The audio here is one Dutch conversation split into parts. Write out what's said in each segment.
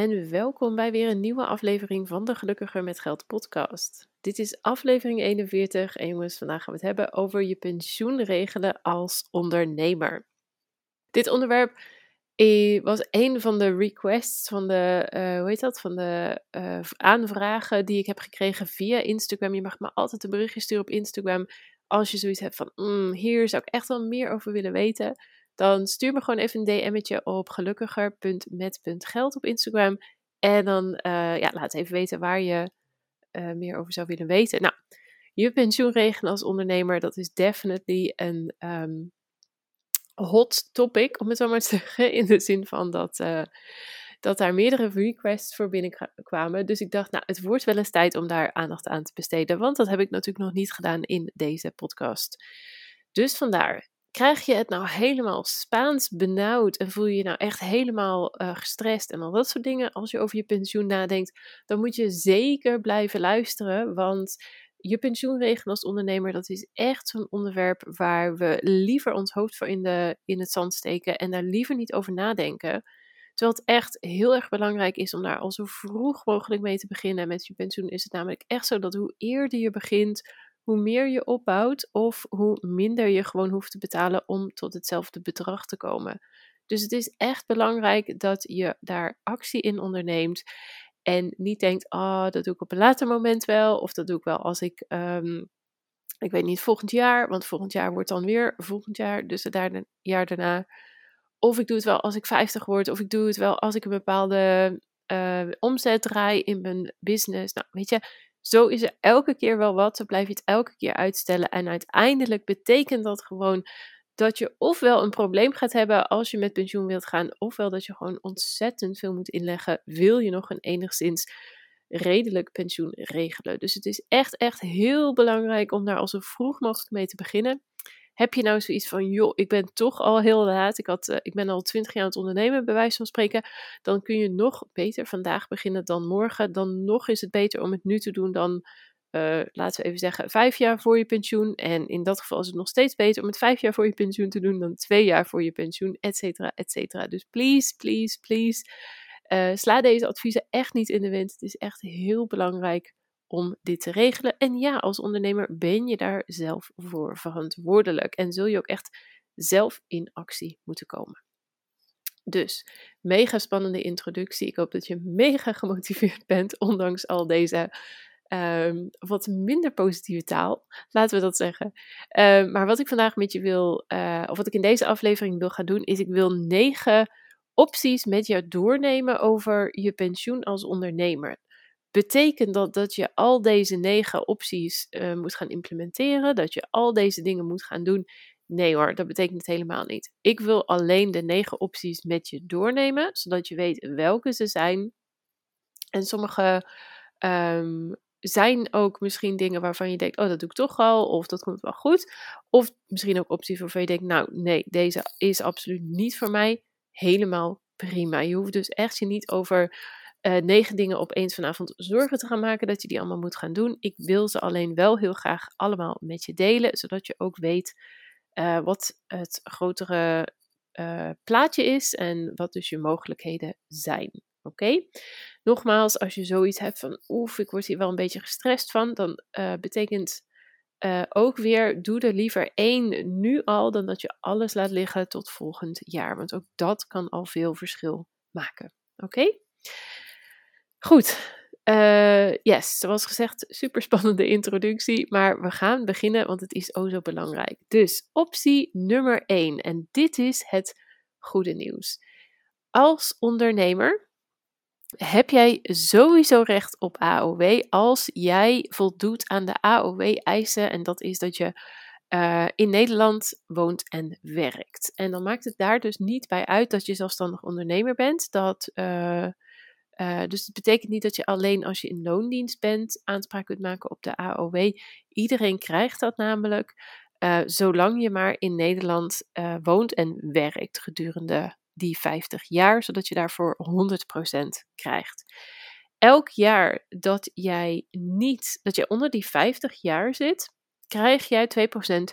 En welkom bij weer een nieuwe aflevering van de Gelukkiger met Geld podcast. Dit is aflevering 41 en jongens, vandaag gaan we het hebben over je pensioen regelen als ondernemer. Dit onderwerp eh, was een van de requests van de, uh, hoe heet dat, van de uh, aanvragen die ik heb gekregen via Instagram. Je mag me altijd een berichtje sturen op Instagram als je zoiets hebt van, mm, hier zou ik echt wel meer over willen weten dan stuur me gewoon even een DM'tje op gelukkiger.met.geld op Instagram. En dan uh, ja, laat even weten waar je uh, meer over zou willen weten. Nou, je pensioen regelen als ondernemer, dat is definitely een um, hot topic, om het zo maar te zeggen. In de zin van dat, uh, dat daar meerdere requests voor binnenkwamen. Dus ik dacht, nou, het wordt wel eens tijd om daar aandacht aan te besteden. Want dat heb ik natuurlijk nog niet gedaan in deze podcast. Dus vandaar, krijg je het nou helemaal Spaans benauwd en voel je je nou echt helemaal uh, gestrest en al dat soort dingen als je over je pensioen nadenkt, dan moet je zeker blijven luisteren, want je pensioen regelen als ondernemer, dat is echt zo'n onderwerp waar we liever ons hoofd voor in, de, in het zand steken en daar liever niet over nadenken. Terwijl het echt heel erg belangrijk is om daar al zo vroeg mogelijk mee te beginnen. Met je pensioen is het namelijk echt zo dat hoe eerder je begint, hoe meer je opbouwt of hoe minder je gewoon hoeft te betalen om tot hetzelfde bedrag te komen. Dus het is echt belangrijk dat je daar actie in onderneemt. En niet denkt, ah, oh, dat doe ik op een later moment wel. Of dat doe ik wel als ik, um, ik weet niet, volgend jaar. Want volgend jaar wordt dan weer volgend jaar. Dus het jaar daarna. Of ik doe het wel als ik 50 word. Of ik doe het wel als ik een bepaalde uh, omzet draai in mijn business. Nou, weet je, zo is er elke keer wel wat, zo blijf je het elke keer uitstellen. En uiteindelijk betekent dat gewoon dat je ofwel een probleem gaat hebben als je met pensioen wilt gaan, ofwel dat je gewoon ontzettend veel moet inleggen, wil je nog een enigszins redelijk pensioen regelen. Dus het is echt, echt heel belangrijk om daar al zo vroeg mogelijk mee te beginnen. Heb je nou zoiets van, joh, ik ben toch al heel laat, ik, had, uh, ik ben al twintig jaar aan het ondernemen, bij wijze van spreken, dan kun je nog beter vandaag beginnen dan morgen. Dan nog is het beter om het nu te doen dan, uh, laten we even zeggen, vijf jaar voor je pensioen. En in dat geval is het nog steeds beter om het vijf jaar voor je pensioen te doen dan twee jaar voor je pensioen, et cetera, et cetera. Dus please, please, please, uh, sla deze adviezen echt niet in de wind. Het is echt heel belangrijk om dit te regelen. En ja, als ondernemer ben je daar zelf voor verantwoordelijk en zul je ook echt zelf in actie moeten komen. Dus, mega spannende introductie. Ik hoop dat je mega gemotiveerd bent, ondanks al deze um, wat minder positieve taal, laten we dat zeggen. Um, maar wat ik vandaag met je wil, uh, of wat ik in deze aflevering wil gaan doen, is ik wil negen opties met jou doornemen over je pensioen als ondernemer. Betekent dat dat je al deze negen opties uh, moet gaan implementeren? Dat je al deze dingen moet gaan doen? Nee hoor, dat betekent het helemaal niet. Ik wil alleen de negen opties met je doornemen, zodat je weet welke ze zijn. En sommige um, zijn ook misschien dingen waarvan je denkt, oh dat doe ik toch al, of dat komt wel goed. Of misschien ook opties waarvan je denkt, nou nee, deze is absoluut niet voor mij. Helemaal prima. Je hoeft dus echt je niet over uh, negen dingen opeens vanavond zorgen te gaan maken dat je die allemaal moet gaan doen. Ik wil ze alleen wel heel graag allemaal met je delen, zodat je ook weet uh, wat het grotere uh, plaatje is en wat dus je mogelijkheden zijn. Oké? Nogmaals, als je zoiets hebt van oef, ik word hier wel een beetje gestrest van, dan betekent ook weer, doe er liever één nu al, dan dat je alles laat liggen tot volgend jaar. Want ook dat kan al veel verschil maken. Oké? Goed, uh, yes, zoals gezegd, super spannende introductie, maar we gaan beginnen, want het is ook zo belangrijk. Dus optie nummer 1, en dit is het goede nieuws. Als ondernemer heb jij sowieso recht op AOW als jij voldoet aan de AOW-eisen. En dat is dat je uh, in Nederland woont en werkt. En dan maakt het daar dus niet bij uit dat je zelfstandig ondernemer bent. Dat, uh, uh, dus het betekent niet dat je alleen als je in loondienst bent aanspraak kunt maken op de AOW. Iedereen krijgt dat namelijk, zolang je maar in Nederland woont en werkt gedurende die 50 jaar, zodat je daarvoor 100% krijgt. Elk jaar dat jij niet, dat je onder die 50 jaar zit, krijg jij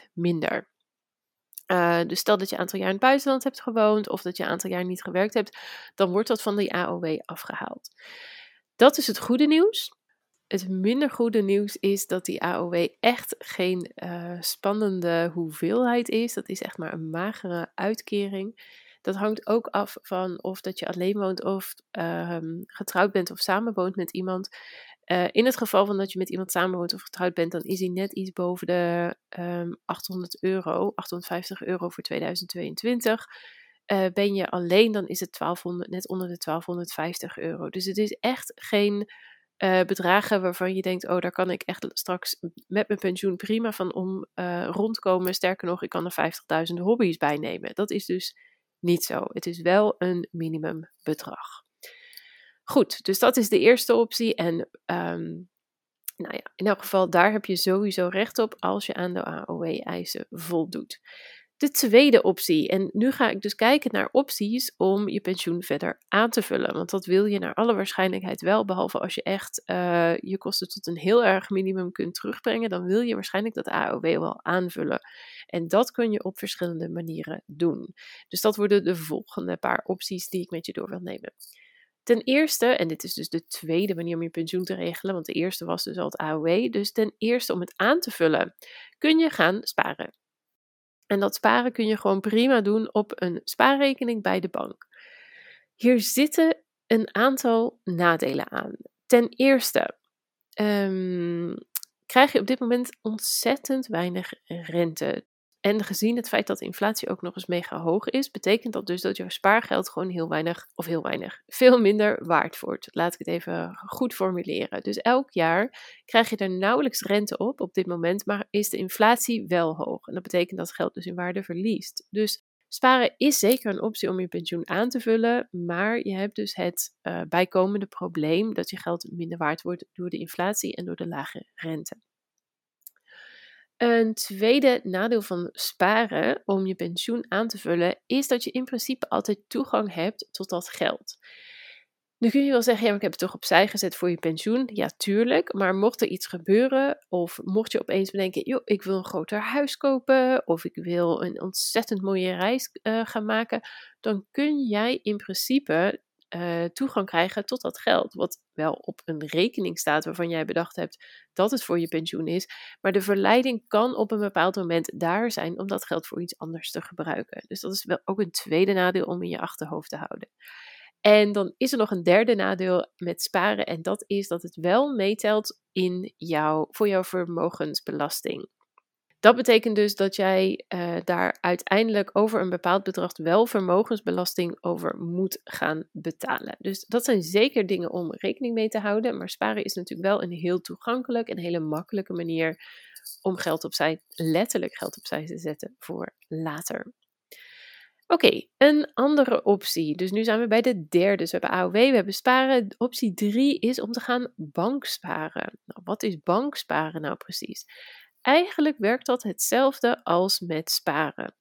2% minder. Uh, dus stel dat je een aantal jaar in het buitenland hebt gewoond of dat je een aantal jaar niet gewerkt hebt, dan wordt dat van de AOW afgehaald. Dat is het goede nieuws. Het minder goede nieuws is dat die AOW echt geen uh, spannende hoeveelheid is. Dat is echt maar een magere uitkering. Dat hangt ook af van of dat je alleen woont of uh, getrouwd bent of samenwoont met iemand. Uh, in het geval van dat je met iemand samenwoont of getrouwd bent, dan is hij net iets boven de um, ehm, 800 euro, 850 euro voor 2022. Uh, eh, ben je alleen, dan is het 1200, net onder de 1250 euro. Dus het is echt geen uh, bedragen waarvan je denkt, oh, daar kan ik echt straks met mijn pensioen prima van om rondkomen. Sterker nog, ik kan er 50.000 hobby's bij nemen. Dat is dus niet zo. Het is wel een minimumbedrag. Goed, dus dat is de eerste optie. En um, nou ja, in elk geval, daar heb je sowieso recht op als je aan de AOW-eisen voldoet. De tweede optie, en nu ga ik dus kijken naar opties om je pensioen verder aan te vullen. Want dat wil je naar alle waarschijnlijkheid wel, behalve als je echt uh, je kosten tot een heel erg minimum kunt terugbrengen, dan wil je waarschijnlijk dat AOW wel aanvullen. En dat kun je op verschillende manieren doen. Dus dat worden de volgende paar opties die ik met je door wil nemen. Ten eerste, en dit is dus de tweede manier om je pensioen te regelen, want de eerste was dus al het AOW. Dus ten eerste om het aan te vullen, kun je gaan sparen. En dat sparen kun je gewoon prima doen op een spaarrekening bij de bank. Hier zitten een aantal nadelen aan. Ten eerste um, krijg je op dit moment ontzettend weinig rente. En gezien het feit dat de inflatie ook nog eens mega hoog is, betekent dat dus dat jouw spaargeld gewoon heel weinig, of heel weinig, veel minder waard wordt. Laat ik het even goed formuleren. Dus elk jaar krijg je er nauwelijks rente op op dit moment, maar is de inflatie wel hoog. En dat betekent dat geld dus in waarde verliest. Dus sparen is zeker een optie om je pensioen aan te vullen, maar je hebt dus het uh, bijkomende probleem dat je geld minder waard wordt door de inflatie en door de lage rente. Een tweede nadeel van sparen om je pensioen aan te vullen is dat je in principe altijd toegang hebt tot dat geld. Nu kun je wel zeggen, ja, ik heb het toch opzij gezet voor je pensioen. Ja, tuurlijk. Maar mocht er iets gebeuren, of mocht je opeens bedenken, joh, ik wil een groter huis kopen, of ik wil een ontzettend mooie reis uh, gaan maken, dan kun jij in principe uh, toegang krijgen tot dat geld. Wat wel op een rekening staat waarvan jij bedacht hebt dat het voor je pensioen is. Maar de verleiding kan op een bepaald moment daar zijn om dat geld voor iets anders te gebruiken. Dus dat is wel ook een tweede nadeel om in je achterhoofd te houden. En dan is er nog een derde nadeel met sparen. En dat is dat het wel meetelt in jouw, voor jouw vermogensbelasting. Dat betekent dus dat jij uh, daar uiteindelijk over een bepaald bedrag wel vermogensbelasting over moet gaan betalen. Dus dat zijn zeker dingen om rekening mee te houden. Maar sparen is natuurlijk wel een heel toegankelijk en hele makkelijke manier om geld opzij, letterlijk geld opzij te zetten voor later. Oké, een andere optie. Dus nu zijn we bij de derde. Dus we hebben AOW, we hebben sparen. Optie 3 is om te gaan banksparen. Nou, wat is banksparen nou precies? Eigenlijk werkt dat hetzelfde als met sparen.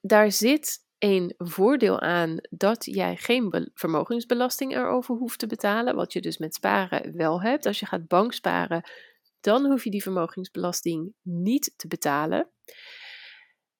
Daar zit een voordeel aan dat jij geen vermogensbelasting erover hoeft te betalen, wat je dus met sparen wel hebt. Als je gaat banksparen, dan hoef je die vermogensbelasting niet te betalen.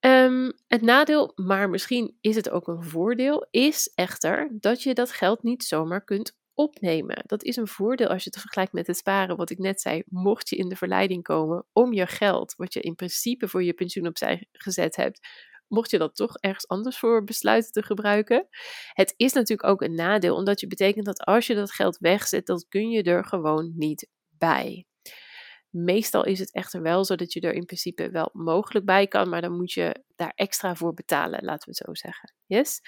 Um, het nadeel, maar misschien is het ook een voordeel, is echter dat je dat geld niet zomaar kunt opnemen. Dat is een voordeel als je het vergelijkt met het sparen, wat ik net zei. Mocht je in de verleiding komen om je geld, wat je in principe voor je pensioen opzij gezet hebt, mocht je dat toch ergens anders voor besluiten te gebruiken. Het is natuurlijk ook een nadeel, omdat je betekent dat als je dat geld wegzet, dan kun je er gewoon niet bij. Meestal is het echter wel zo dat je er in principe wel mogelijk bij kan, maar dan moet je daar extra voor betalen, laten we het zo zeggen. Yes?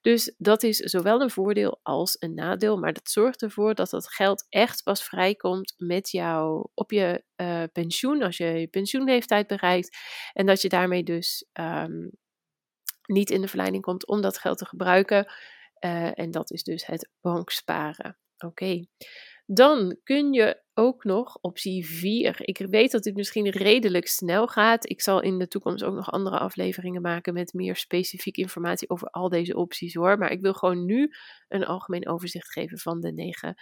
Dus dat is zowel een voordeel als een nadeel, maar dat zorgt ervoor dat dat geld echt pas vrijkomt met jou op je uh, pensioen, als je je pensioenleeftijd bereikt, en dat je daarmee dus um, niet in de verleiding komt om dat geld te gebruiken. Uh, en dat is dus het banksparen. Oké. Dan kun je ook nog optie 4. Ik weet dat dit misschien redelijk snel gaat. Ik zal in de toekomst ook nog andere afleveringen maken met meer specifieke informatie over al deze opties hoor. Maar ik wil gewoon nu een algemeen overzicht geven van de negen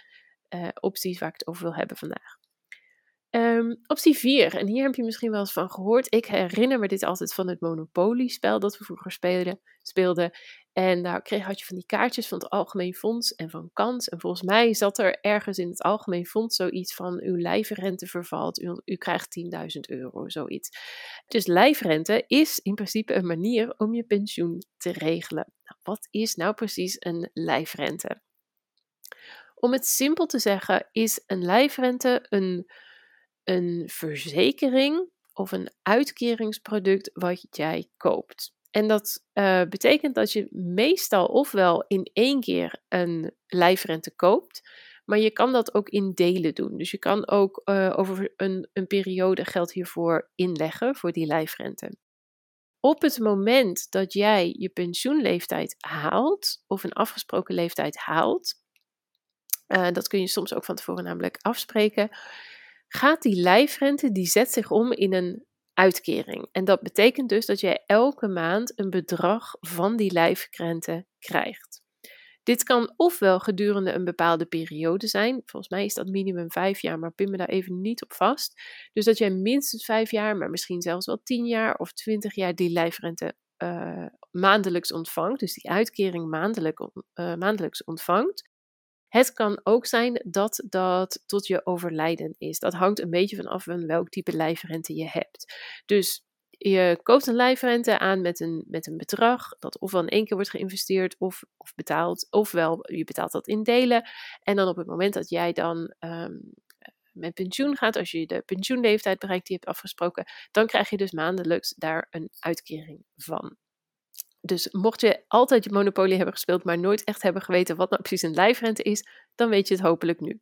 uh, opties waar ik het over wil hebben vandaag. Um, optie 4, en hier heb je misschien wel eens van gehoord. Ik herinner me dit altijd van het Monopoly-spel dat we vroeger speelden. speelden. En daar kreeg, had je van die kaartjes van het Algemeen Fonds en van Kans. En volgens mij zat er ergens in het Algemeen Fonds zoiets van: uw lijfrente vervalt, u, u krijgt 10.000 euro, zoiets. Dus lijfrente is in principe een manier om je pensioen te regelen. Nou, wat is nou precies een lijfrente? Om het simpel te zeggen, is een lijfrente een een verzekering of een uitkeringsproduct wat jij koopt. En dat uh, betekent dat je meestal ofwel in één keer een lijfrente koopt, maar je kan dat ook in delen doen. Dus je kan ook uh, over een, een periode geld hiervoor inleggen, voor die lijfrente. Op het moment dat jij je pensioenleeftijd haalt, of een afgesproken leeftijd haalt, uh, dat kun je soms ook van tevoren namelijk afspreken, gaat die lijfrente, die zet zich om in een uitkering. En dat betekent dus dat jij elke maand een bedrag van die lijfrente krijgt. Dit kan ofwel gedurende een bepaalde periode zijn. Volgens mij is dat minimum vijf jaar, maar pin me daar even niet op vast. Dus dat jij minstens vijf jaar, maar misschien zelfs wel tien jaar of twintig jaar die lijfrente uh, maandelijks ontvangt. Dus die uitkering uh, maandelijks ontvangt. Het kan ook zijn dat dat tot je overlijden is. Dat hangt een beetje vanaf van welk type lijfrente je hebt. Dus je koopt een lijfrente aan met een, met een bedrag dat ofwel in één keer wordt geïnvesteerd of, of betaald, ofwel je betaalt dat in delen. En dan op het moment dat jij dan um, met pensioen gaat, als je de pensioenleeftijd bereikt die je hebt afgesproken, dan krijg je dus maandelijks daar een uitkering van. Dus mocht je altijd je Monopoly hebben gespeeld, maar nooit echt hebben geweten wat nou precies een lijfrente is, dan weet je het hopelijk nu.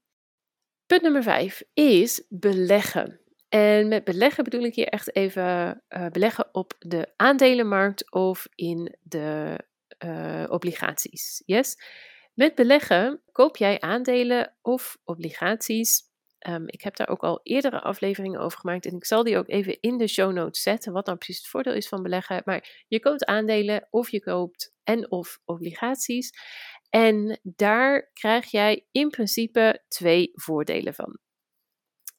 Punt nummer 5 is beleggen. En met beleggen bedoel ik hier echt even uh, beleggen op de aandelenmarkt of in de uh, obligaties. Yes? Met beleggen koop jij aandelen of obligaties Um, ik heb daar ook al eerdere afleveringen over gemaakt en ik zal die ook even in de show notes zetten, wat nou precies het voordeel is van beleggen. Maar je koopt aandelen of je koopt en of obligaties. En daar krijg jij in principe twee voordelen van.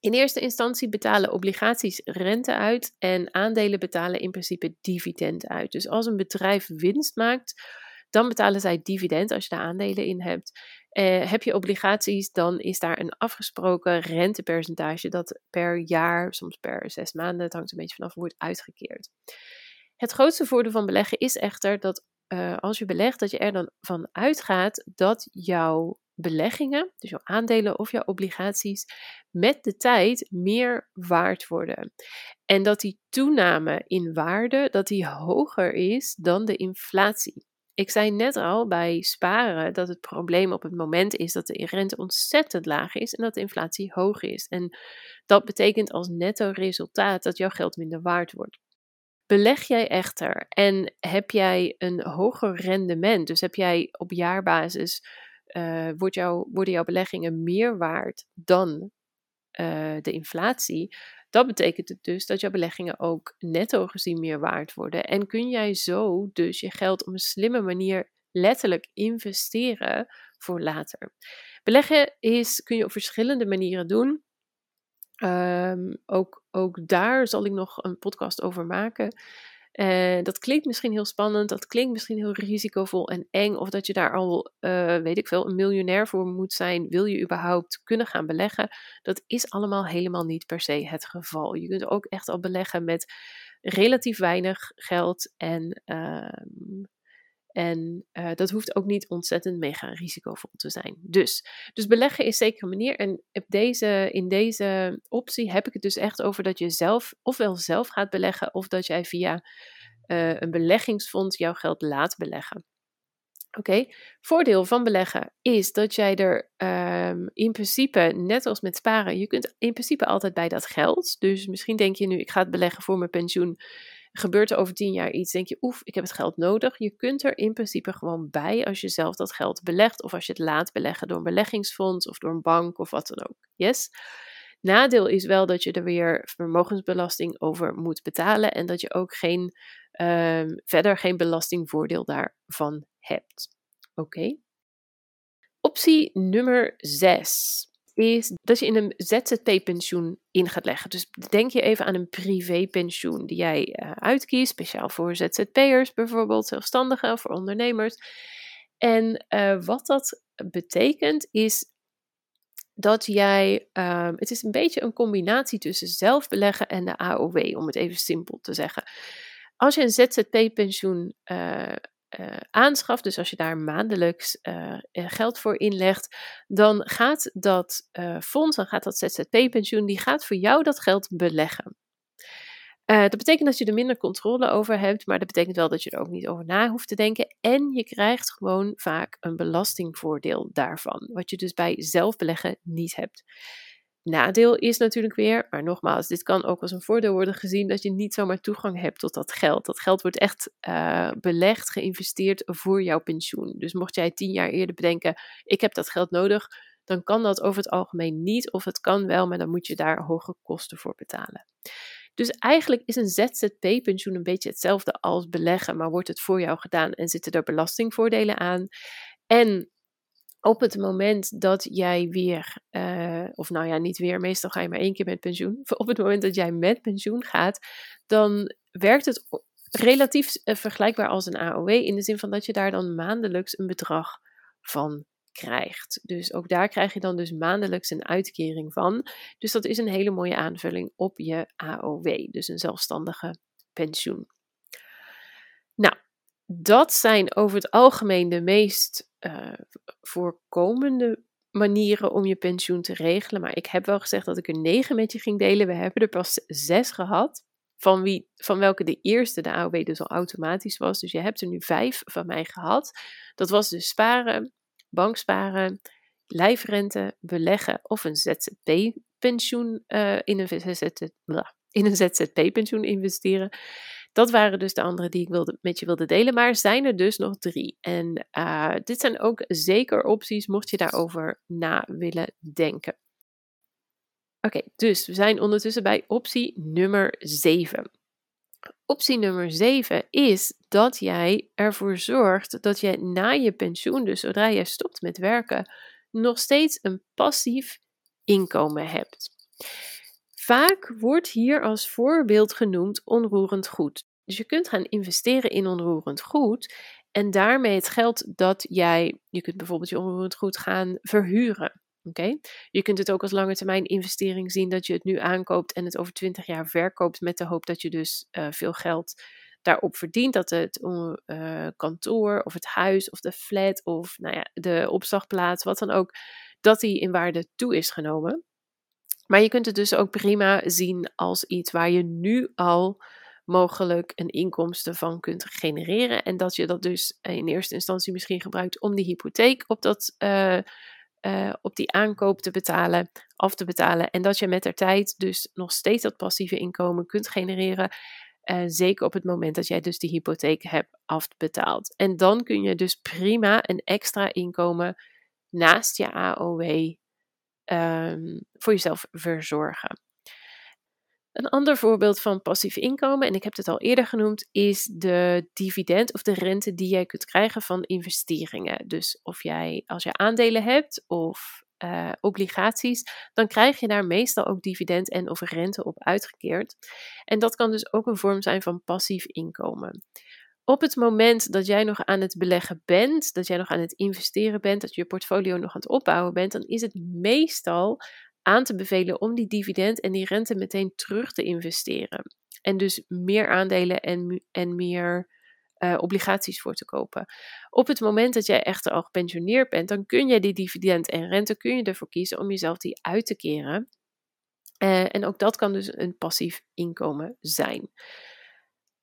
In eerste instantie betalen obligaties rente uit en aandelen betalen in principe dividend uit. Dus als een bedrijf winst maakt, dan betalen zij dividend als je daar aandelen in hebt. Uh, heb je obligaties, dan is daar een afgesproken rentepercentage dat per jaar, soms per zes maanden, het hangt een beetje vanaf, wordt uitgekeerd. Het grootste voordeel van beleggen is echter dat uh, als je belegt, dat je er dan van uitgaat dat jouw beleggingen, dus jouw aandelen of jouw obligaties, met de tijd meer waard worden. En dat die toename in waarde, dat die hoger is dan de inflatie. Ik zei net al bij sparen dat het probleem op het moment is dat de rente ontzettend laag is en dat de inflatie hoog is. En dat betekent als netto resultaat dat jouw geld minder waard wordt. Beleg jij echter en heb jij een hoger rendement, dus heb jij op jaarbasis, uh, wordt jouw, worden jouw beleggingen meer waard dan uh, de inflatie, dat betekent het dus dat jouw beleggingen ook netto gezien meer waard worden. En kun jij zo dus je geld op een slimme manier letterlijk investeren voor later. Beleggen is, kun je op verschillende manieren doen. Um, ook, ook daar zal ik nog een podcast over maken. Uh, dat klinkt misschien heel spannend, dat klinkt misschien heel risicovol en eng, of dat je daar al, uh, weet ik veel, een miljonair voor moet zijn. Wil je überhaupt kunnen gaan beleggen? Dat is allemaal helemaal niet per se het geval. Je kunt ook echt al beleggen met relatief weinig geld en, uh, En uh, dat hoeft ook niet ontzettend mega risicovol te zijn. Dus, dus beleggen is zeker een manier. En op deze, in deze optie heb ik het dus echt over dat je zelf ofwel zelf gaat beleggen, of dat jij via uh, een beleggingsfonds jouw geld laat beleggen. Oké, voordeel van beleggen is dat jij er um, in principe, net als met sparen, je kunt in principe altijd bij dat geld. Dus misschien denk je nu, ik ga het beleggen voor mijn pensioen. Gebeurt er over tien jaar iets, denk je, oef, ik heb het geld nodig. Je kunt er in principe gewoon bij als je zelf dat geld belegt. Of als je het laat beleggen door een beleggingsfonds of door een bank of wat dan ook. Yes? Nadeel is wel dat je er weer vermogensbelasting over moet betalen. En dat je ook geen, um, verder geen belastingvoordeel daarvan hebt. Oké. Optie nummer 6 is dat je in een ZZP-pensioen in gaat leggen. Dus denk je even aan een privépensioen die jij uh, uitkiest, speciaal voor ZZP'ers bijvoorbeeld, zelfstandigen, voor ondernemers. En uh, wat dat betekent is dat jij, uh, het is een beetje een combinatie tussen zelf beleggen en de AOW, om het even simpel te zeggen. Als je een ZZP-pensioen uh, dus als je daar maandelijks uh, geld voor inlegt, dan gaat dat fonds, dan gaat dat ZZP-pensioen, die gaat voor jou dat geld beleggen. dat betekent dat je er minder controle over hebt, maar dat betekent wel dat je er ook niet over na hoeft te denken. En je krijgt gewoon vaak een belastingvoordeel daarvan, wat je dus bij zelfbeleggen niet hebt. Nadeel is natuurlijk weer, maar nogmaals, dit kan ook als een voordeel worden gezien dat je niet zomaar toegang hebt tot dat geld. Dat geld wordt echt uh, belegd, geïnvesteerd voor jouw pensioen. Dus mocht jij tien jaar eerder bedenken, ik heb dat geld nodig, dan kan dat over het algemeen niet. Of het kan wel, maar dan moet je daar hoge kosten voor betalen. Dus eigenlijk is een ZZP-pensioen een beetje hetzelfde als beleggen, maar wordt het voor jou gedaan en zitten er belastingvoordelen aan. En op het moment dat jij weer, uh, of nou ja, niet weer, meestal ga je maar één keer met pensioen. Op het moment dat jij met pensioen gaat, dan werkt het relatief uh, vergelijkbaar als een AOW. In de zin van dat je daar dan maandelijks een bedrag van krijgt. Dus ook daar krijg je dan dus maandelijks een uitkering van. Dus dat is een hele mooie aanvulling op je AOW. Dus een zelfstandige pensioen. Dat zijn over het algemeen de meest uh, voorkomende manieren om je pensioen te regelen. Maar ik heb wel gezegd dat ik er negen met je ging delen. We hebben er pas zes gehad. Van, wie, van welke de eerste de AOW dus al automatisch was. Dus je hebt er nu vijf van mij gehad. Dat was dus sparen, banksparen, lijfrente, beleggen of een ZZP-pensioen een, in een ZZP-pensioen investeren. Dat waren dus de andere die ik met je wilde delen. Maar zijn er dus nog drie. En uh, dit zijn ook zeker opties, mocht je daarover na willen denken. Oké, dus we zijn ondertussen bij optie nummer 7. Optie nummer 7 is dat jij ervoor zorgt dat je na je pensioen, dus zodra jij stopt met werken, nog steeds een passief inkomen hebt. Vaak wordt hier als voorbeeld genoemd onroerend goed. Dus je kunt gaan investeren in onroerend goed en daarmee het geld dat jij, je kunt bijvoorbeeld je onroerend goed gaan verhuren. Oké, Je kunt het ook als lange termijn investering zien dat je het nu aankoopt en het over 20 jaar verkoopt met de hoop dat je dus uh, veel geld daarop verdient. Dat het uh, kantoor of het huis of de flat of nou ja, de opslagplaats, wat dan ook, dat die in waarde toe is genomen. Maar je kunt het dus ook prima zien als iets waar je nu al mogelijk een inkomsten van kunt genereren. En dat je dat dus in eerste instantie misschien gebruikt om die hypotheek op, dat, uh, uh, op die aankoop te betalen, af te betalen. En dat je met de tijd dus nog steeds dat passieve inkomen kunt genereren. Zeker op het moment dat jij dus die hypotheek hebt afbetaald. En dan kun je dus prima een extra inkomen naast je AOW um, voor jezelf verzorgen. Een ander voorbeeld van passief inkomen, en ik heb het al eerder genoemd, is de dividend of de rente die jij kunt krijgen van investeringen. Dus of jij, als je aandelen hebt of uh, obligaties, dan krijg je daar meestal ook dividend en of rente op uitgekeerd. En dat kan dus ook een vorm zijn van passief inkomen. Op het moment dat jij nog aan het beleggen bent, dat jij nog aan het investeren bent, dat je je portfolio nog aan het opbouwen bent, dan is het meestal aan te bevelen om die dividend en die rente meteen terug te investeren. En dus meer aandelen en, en meer uh, obligaties voor te kopen. Op het moment dat jij echter al gepensioneerd bent, dan kun je die dividend en rente kun je ervoor kiezen om jezelf die uit te keren. Uh, en ook dat kan dus een passief inkomen zijn.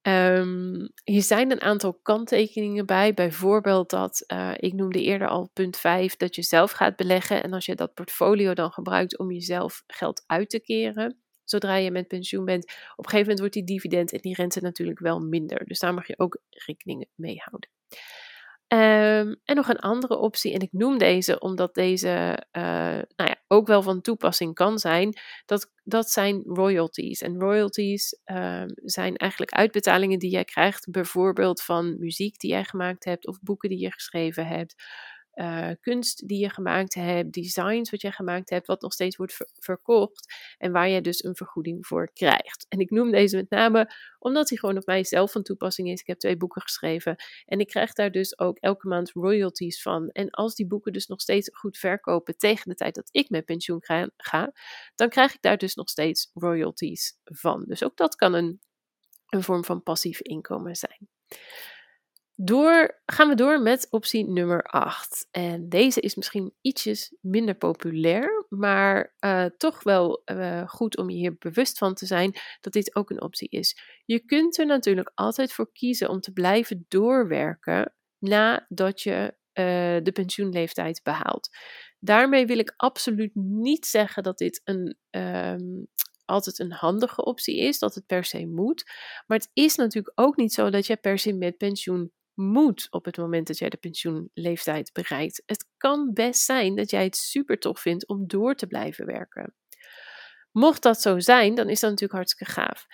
Um, hier zijn een aantal kanttekeningen bij. Bijvoorbeeld dat, uh, ik noemde eerder al punt 5, dat je zelf gaat beleggen. En als je dat portfolio dan gebruikt om jezelf geld uit te keren, zodra je met pensioen bent, op een gegeven moment wordt die dividend en die rente natuurlijk wel minder. Dus daar mag je ook rekening mee houden. Um, en nog een andere optie, en ik noem deze omdat deze uh, nou ja, ook wel van toepassing kan zijn, dat, dat zijn royalties. En royalties um, zijn eigenlijk uitbetalingen die jij krijgt, bijvoorbeeld van muziek die jij gemaakt hebt of boeken die je geschreven hebt uh, kunst die je gemaakt hebt, designs wat je gemaakt hebt, wat nog steeds wordt verkocht en waar je dus een vergoeding voor krijgt. En ik noem deze met name omdat hij gewoon op mijzelf van toepassing is. Ik heb twee boeken geschreven en ik krijg daar dus ook elke maand royalties van. En als die boeken dus nog steeds goed verkopen tegen de tijd dat ik met pensioen ga, dan krijg ik daar dus nog steeds royalties van. Dus ook dat kan een, een vorm van passief inkomen zijn. Door, gaan we door met optie nummer 8. En deze is misschien ietsjes minder populair, maar uh, toch wel uh, goed om je hier bewust van te zijn dat dit ook een optie is. Je kunt er natuurlijk altijd voor kiezen om te blijven doorwerken nadat je uh, de pensioenleeftijd behaalt. Daarmee wil ik absoluut niet zeggen dat dit een, um, altijd een handige optie is, dat het per se moet. Maar het is natuurlijk ook niet zo dat je per se met pensioen moet op het moment dat jij de pensioenleeftijd bereikt. Het kan best zijn dat jij het super tof vindt om door te blijven werken. Mocht dat zo zijn, dan is dat natuurlijk hartstikke gaaf.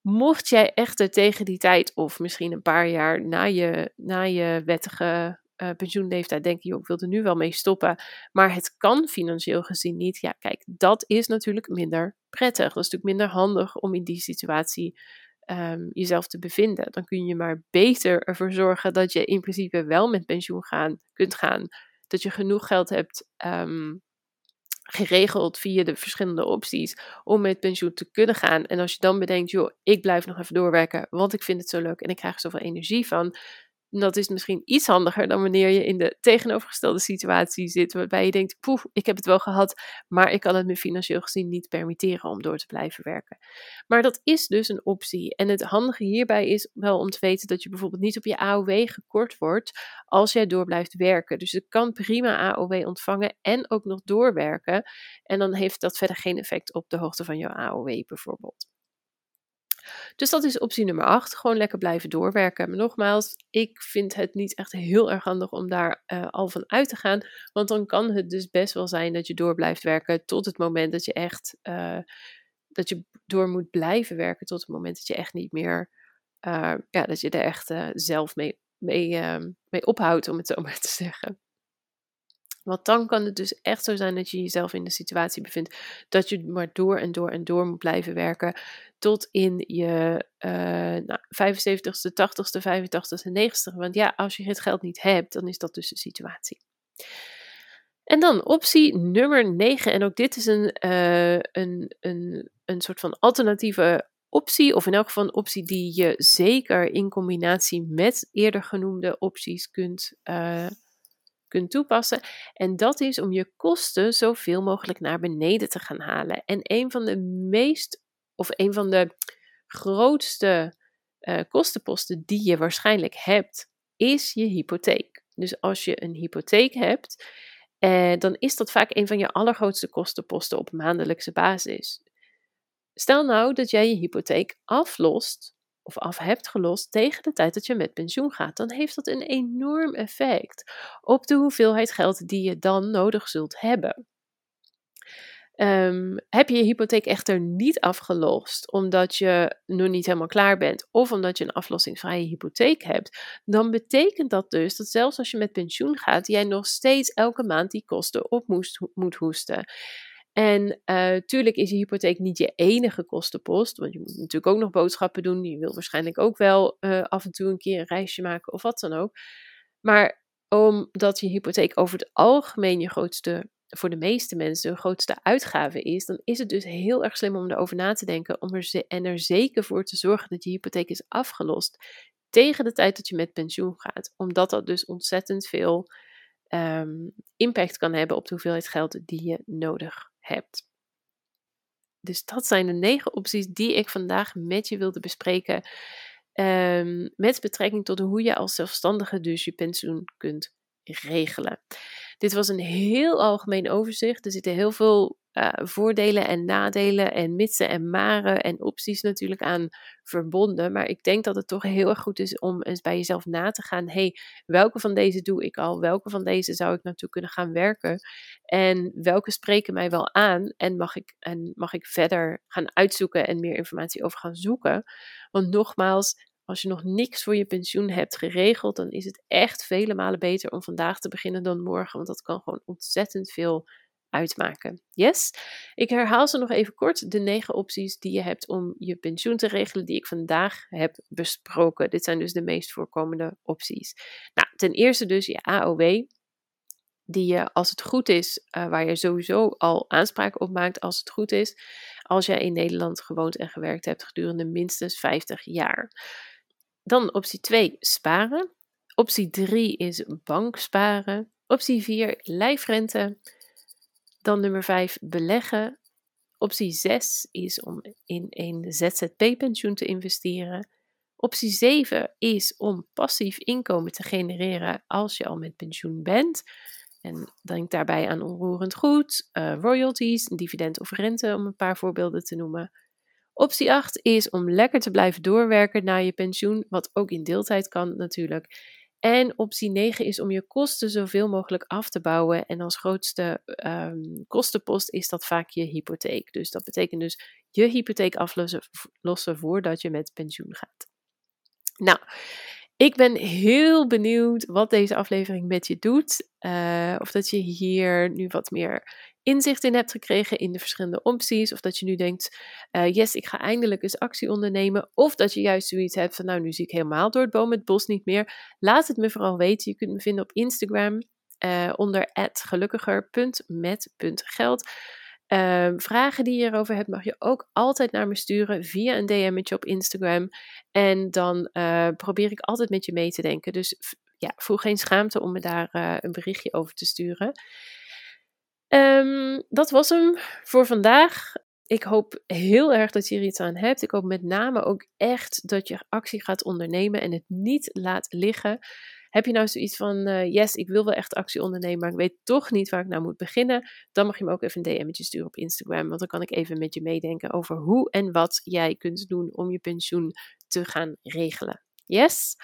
Mocht jij echter tegen die tijd, of misschien een paar jaar na je, na je wettige uh, pensioenleeftijd denken, joh, ik wil er nu wel mee stoppen, maar het kan financieel gezien niet. Ja, kijk, dat is natuurlijk minder prettig. Dat is natuurlijk minder handig om in die situatie um, jezelf te bevinden. Dan kun je maar beter ervoor zorgen dat je in principe wel met pensioen gaan, kunt gaan. Dat je genoeg geld hebt um, geregeld via de verschillende opties om met pensioen te kunnen gaan. En als je dan bedenkt, joh, ik blijf nog even doorwerken, want ik vind het zo leuk en ik krijg er zoveel energie van dat is misschien iets handiger dan wanneer je in de tegenovergestelde situatie zit, waarbij je denkt, poeh, ik heb het wel gehad, maar ik kan het me financieel gezien niet permitteren om door te blijven werken. Maar dat is dus een optie. En het handige hierbij is wel om te weten dat je bijvoorbeeld niet op je AOW gekort wordt als jij door blijft werken. Dus je kan prima AOW ontvangen en ook nog doorwerken. En dan heeft dat verder geen effect op de hoogte van jouw AOW bijvoorbeeld. Dus dat is optie nummer 8. Gewoon lekker blijven doorwerken. Maar nogmaals, ik vind het niet echt heel erg handig om daar uh, al van uit te gaan. Want dan kan het dus best wel zijn dat je door blijft werken tot het moment dat je echt. Uh, dat je door moet blijven werken tot het moment dat je echt niet meer. Uh, ja, dat je er echt zelf mee, mee, mee ophoudt, om het zo maar te zeggen. Want dan kan het dus echt zo zijn dat je jezelf in de situatie bevindt dat je maar door en door en door moet blijven werken tot in je uh, nou, 75ste, 80ste, 85ste, 90ste. Want ja, als je het geld niet hebt, dan is dat dus de situatie. En dan optie nummer 9. En ook dit is een, uh, een, een, een soort van alternatieve optie, of in elk geval een optie die je zeker in combinatie met eerder genoemde opties kunt uh, kunt toepassen. En dat is om je kosten zoveel mogelijk naar beneden te gaan halen. En een van de meest, of een van de grootste uh, kostenposten die je waarschijnlijk hebt, is je hypotheek. Dus als je een hypotheek hebt, eh, dan is dat vaak een van je allergrootste kostenposten op maandelijkse basis. Stel nou dat jij je hypotheek aflost of af hebt gelost tegen de tijd dat je met pensioen gaat, dan heeft dat een enorm effect op de hoeveelheid geld die je dan nodig zult hebben. Um, heb je je hypotheek echter niet afgelost omdat je nog niet helemaal klaar bent of omdat je een aflossingsvrije hypotheek hebt, dan betekent dat dus dat zelfs als je met pensioen gaat, jij nog steeds elke maand die kosten op moest, moet hoesten. En uh, tuurlijk is je hypotheek niet je enige kostenpost, want je moet natuurlijk ook nog boodschappen doen. Je wil waarschijnlijk ook wel uh, af en toe een keer een reisje maken of wat dan ook. Maar omdat je hypotheek over het algemeen je grootste, voor de meeste mensen, de grootste uitgave is, dan is het dus heel erg slim om erover na te denken om er en er zeker voor te zorgen dat je hypotheek is afgelost tegen de tijd dat je met pensioen gaat. Omdat dat dus ontzettend veel ehm, impact kan hebben op de hoeveelheid geld die je nodig hebt. Dus dat zijn de negen opties die ik vandaag met je wilde bespreken. Um, met betrekking tot hoe je als zelfstandige dus je pensioen kunt regelen. Dit was een heel algemeen overzicht. Er zitten heel veel uh, voordelen en nadelen en mitsen en maren en opties natuurlijk aan verbonden. Maar ik denk dat het toch heel erg goed is om eens bij jezelf na te gaan. hey, welke van deze doe ik al? Welke van deze zou ik naartoe kunnen gaan werken? En welke spreken mij wel aan? En mag ik, en mag ik verder gaan uitzoeken en meer informatie over gaan zoeken? Want nogmaals, als je nog niks voor je pensioen hebt geregeld, dan is het echt vele malen beter om vandaag te beginnen dan morgen. Want dat kan gewoon ontzettend veel uitmaken. Yes? Ik herhaal ze nog even kort. De negen opties die je hebt om je pensioen te regelen, die ik vandaag heb besproken. Dit zijn dus de meest voorkomende opties. Nou, ten eerste dus je AOW. Die je, als het goed is, uh, waar je sowieso al aanspraak op maakt, als het goed is, als jij in Nederland gewoond en gewerkt hebt gedurende minstens 50 jaar. Dan optie 2, sparen. Optie 3 is banksparen. Optie 4, lijfrente. Dan nummer 5, beleggen. Optie 6 is om in een ZZP-pensioen te investeren. Optie 7 is om passief inkomen te genereren als je al met pensioen bent. En denk daarbij aan onroerend goed, uh, royalties, dividend of rente, om een paar voorbeelden te noemen. Optie 8 is om lekker te blijven doorwerken naar je pensioen, wat ook in deeltijd kan natuurlijk. En optie 9 is om je kosten zoveel mogelijk af te bouwen. En als grootste um, kostenpost is dat vaak je hypotheek. Dus dat betekent dus je hypotheek aflossen voordat je met pensioen gaat. Nou, ik ben heel benieuwd wat deze aflevering met je doet. Uh, of dat je hier nu wat meer inzicht in hebt gekregen in de verschillende opties. Of dat je nu denkt, uh, yes, ik ga eindelijk eens actie ondernemen. Of dat je juist zoiets hebt van, nou, nu zie ik helemaal door het boom het bos niet meer. Laat het me vooral weten. Je kunt me vinden op Instagram uh, onder gelukkiger.met.geld. Uh, vragen die je erover hebt, mag je ook altijd naar me sturen via een DM'tje op Instagram. En dan uh, probeer ik altijd met je mee te denken. Dus ja, voel geen schaamte om me daar een berichtje over te sturen. Um, dat was hem voor vandaag. Ik hoop heel erg dat je er iets aan hebt. Ik hoop met name ook echt dat je actie gaat ondernemen en het niet laat liggen. Heb je nou zoiets van, uh, yes, ik wil wel echt actie ondernemen, maar ik weet toch niet waar ik nou moet beginnen? Dan mag je me ook even een DM'tje sturen op Instagram, want dan kan ik even met je meedenken over hoe en wat jij kunt doen om je pensioen te gaan regelen. Yes?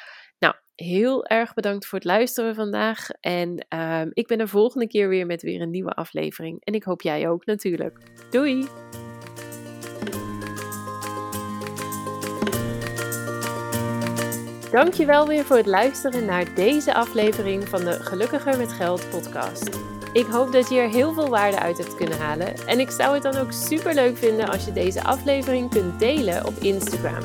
Heel erg bedankt voor het luisteren vandaag. En um, ik ben er volgende keer weer met weer een nieuwe aflevering. En ik hoop jij ook natuurlijk. Doei! Dankjewel weer voor het luisteren naar deze aflevering van de Gelukkiger met Geld podcast. Ik hoop dat je er heel veel waarde uit hebt kunnen halen. En ik zou het dan ook super leuk vinden als je deze aflevering kunt delen op Instagram.